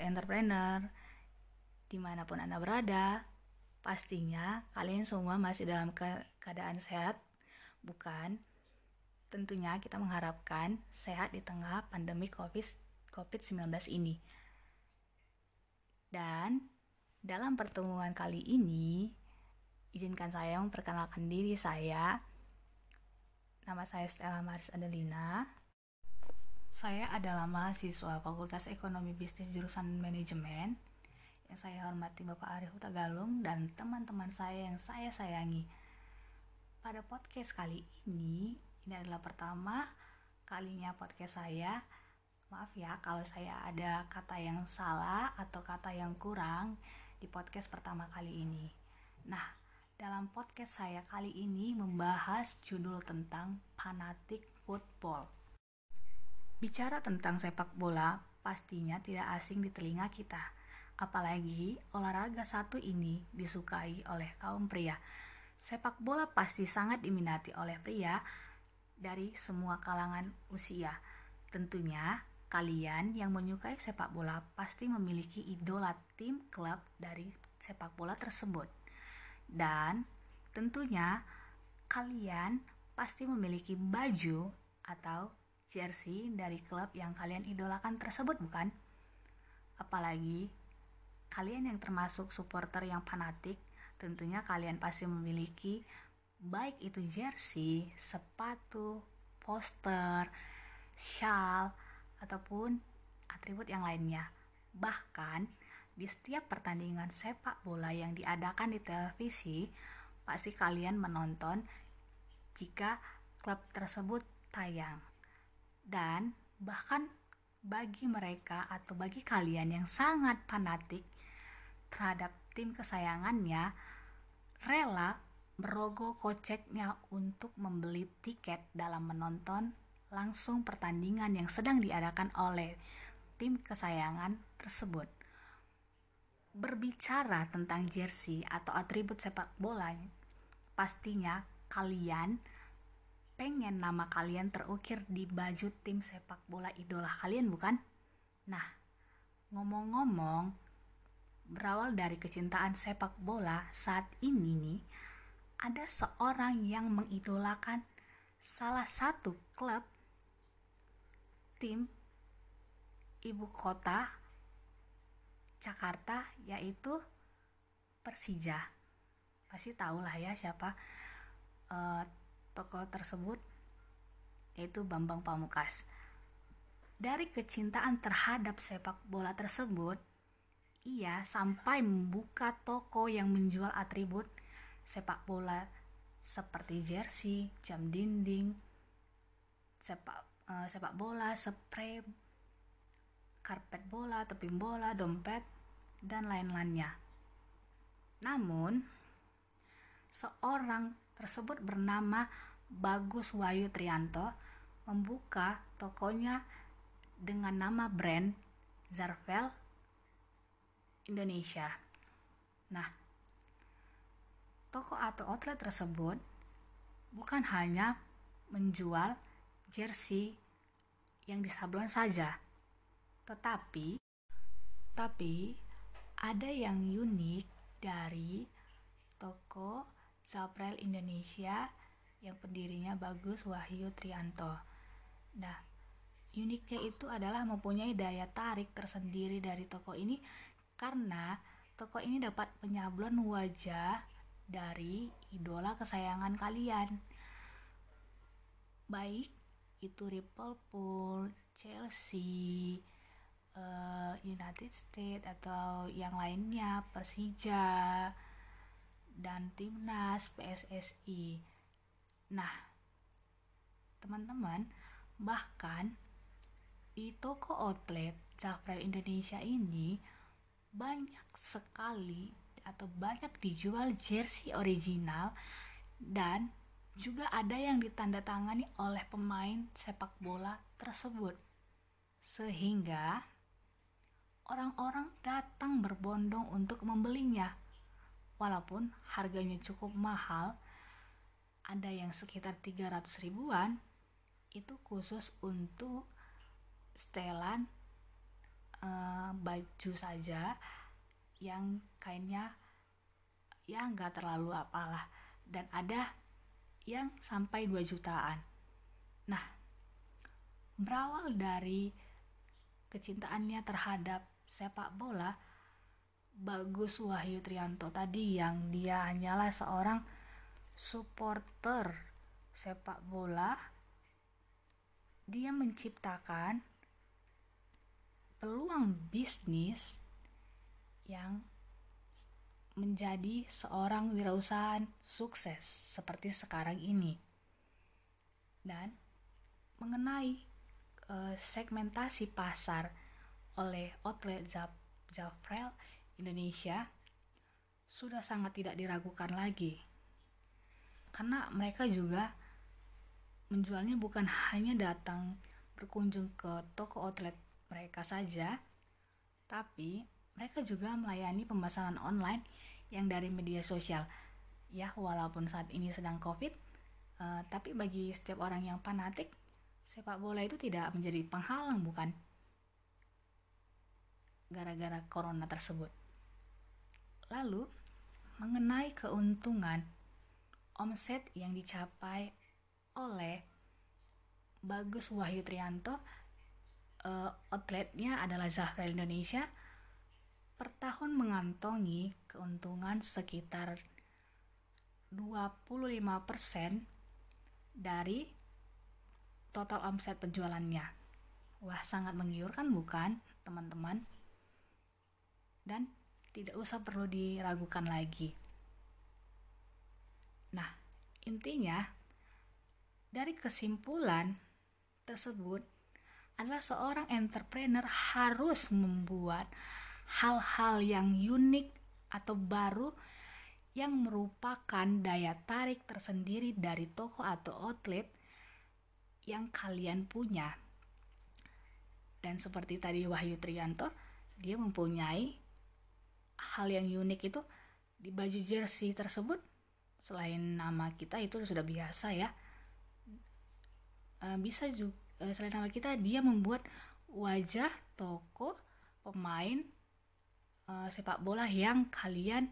entrepreneur, di mana pun Anda berada, pastinya kalian semua masih dalam ke keadaan sehat, bukan? Tentunya kita mengharapkan sehat di tengah pandemi COVID-19 ini. Dan dalam pertemuan kali ini, izinkan saya memperkenalkan diri saya. Nama saya Stella Maris Adelina. Saya adalah mahasiswa Fakultas Ekonomi Bisnis jurusan Manajemen yang saya hormati Bapak Arif Utagalung dan teman-teman saya yang saya sayangi. Pada podcast kali ini, ini adalah pertama kalinya podcast saya. Maaf ya kalau saya ada kata yang salah atau kata yang kurang di podcast pertama kali ini. Nah, dalam podcast saya kali ini membahas judul tentang fanatik football. Bicara tentang sepak bola pastinya tidak asing di telinga kita. Apalagi olahraga satu ini disukai oleh kaum pria. Sepak bola pasti sangat diminati oleh pria dari semua kalangan usia. Tentunya, kalian yang menyukai sepak bola pasti memiliki idola tim klub dari sepak bola tersebut. Dan tentunya kalian pasti memiliki baju atau jersey dari klub yang kalian idolakan tersebut, bukan? Apalagi kalian yang termasuk supporter yang fanatik, tentunya kalian pasti memiliki baik itu jersey, sepatu, poster, shawl, ataupun atribut yang lainnya. Bahkan di setiap pertandingan sepak bola yang diadakan di televisi, pasti kalian menonton jika klub tersebut tayang. Dan bahkan bagi mereka atau bagi kalian yang sangat fanatik terhadap tim kesayangannya, rela merogoh koceknya untuk membeli tiket dalam menonton langsung pertandingan yang sedang diadakan oleh tim kesayangan tersebut. Berbicara tentang jersey atau atribut sepak bola, pastinya kalian pengen nama kalian terukir di baju tim sepak bola idola kalian bukan? Nah, ngomong-ngomong, berawal dari kecintaan sepak bola saat ini nih, ada seorang yang mengidolakan salah satu klub tim ibu kota Jakarta yaitu Persija. Pasti tahu lah ya siapa uh, tokoh tersebut yaitu Bambang Pamukas. Dari kecintaan terhadap sepak bola tersebut, ia sampai membuka toko yang menjual atribut sepak bola seperti jersey, jam dinding, sepak uh, sepak bola, spray, karpet bola, tepung bola, dompet, dan lain-lainnya. Namun, seorang tersebut bernama Bagus Wayu Trianto membuka tokonya dengan nama brand Zarvel Indonesia. Nah, toko atau outlet tersebut bukan hanya menjual jersey yang disablon saja, tetapi tapi ada yang unik dari toko Zaprel Indonesia yang pendirinya bagus Wahyu Trianto. Nah, uniknya itu adalah mempunyai daya tarik tersendiri dari toko ini karena toko ini dapat menyablon wajah dari idola kesayangan kalian. Baik itu Liverpool, Chelsea, uh, United States atau yang lainnya, Persija dan timnas PSSI. Nah, teman-teman, bahkan di toko outlet Zafrel Indonesia ini banyak sekali atau banyak dijual jersey original dan juga ada yang ditandatangani oleh pemain sepak bola tersebut. Sehingga orang-orang datang berbondong untuk membelinya. Walaupun harganya cukup mahal, ada yang sekitar 300 ribuan, itu khusus untuk setelan uh, baju saja yang kainnya ya nggak terlalu apalah. Dan ada yang sampai 2 jutaan. Nah berawal dari kecintaannya terhadap sepak bola Bagus Wahyu Trianto tadi yang dia hanyalah seorang supporter sepak bola dia menciptakan peluang bisnis yang menjadi seorang wirausahaan sukses seperti sekarang ini. Dan mengenai uh, segmentasi pasar oleh outlet Zafrel Indonesia sudah sangat tidak diragukan lagi. Karena mereka juga menjualnya bukan hanya datang berkunjung ke toko outlet mereka saja, tapi mereka juga melayani pemesanan online yang dari media sosial. Ya, walaupun saat ini sedang COVID, uh, tapi bagi setiap orang yang fanatik, sepak bola itu tidak menjadi penghalang, bukan? Gara-gara corona tersebut. Lalu, mengenai keuntungan omset yang dicapai oleh Bagus Wahyu Trianto, uh, outletnya adalah Zahra Indonesia, per tahun mengantongi keuntungan sekitar 25% dari total omset penjualannya. Wah, sangat menggiurkan bukan, teman-teman? Dan tidak usah perlu diragukan lagi. Nah, intinya dari kesimpulan tersebut adalah seorang entrepreneur harus membuat hal-hal yang unik atau baru yang merupakan daya tarik tersendiri dari toko atau outlet yang kalian punya. Dan seperti tadi Wahyu Trianto, dia mempunyai hal yang unik itu di baju jersey tersebut selain nama kita itu sudah biasa ya. Uh, bisa juga eh, selain nama kita dia membuat wajah toko pemain uh, sepak bola yang kalian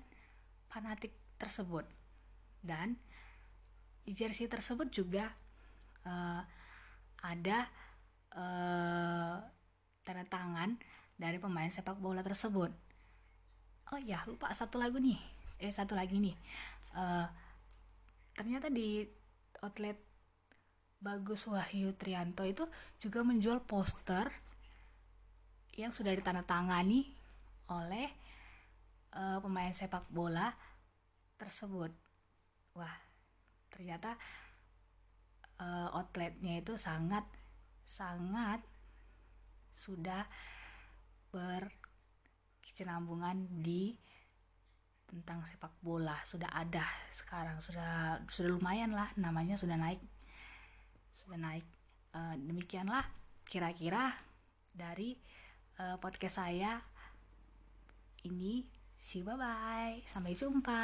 fanatik tersebut. Dan di jersey tersebut juga ada tanda tangan dari pemain sepak bola tersebut oh ya lupa satu lagu nih eh satu lagi nih uh, ternyata di outlet Bagus Wahyu Trianto itu juga menjual poster yang sudah ditandatangani oleh uh, pemain sepak bola tersebut. Wah, ternyata uh, outletnya itu sangat sangat sudah ber kesinambungan di tentang sepak bola. Sudah ada sekarang sudah sudah lumayan lah namanya sudah naik sudah naik. Uh, demikianlah kira-kira dari uh, podcast saya. Ini si bye bye sampai jumpa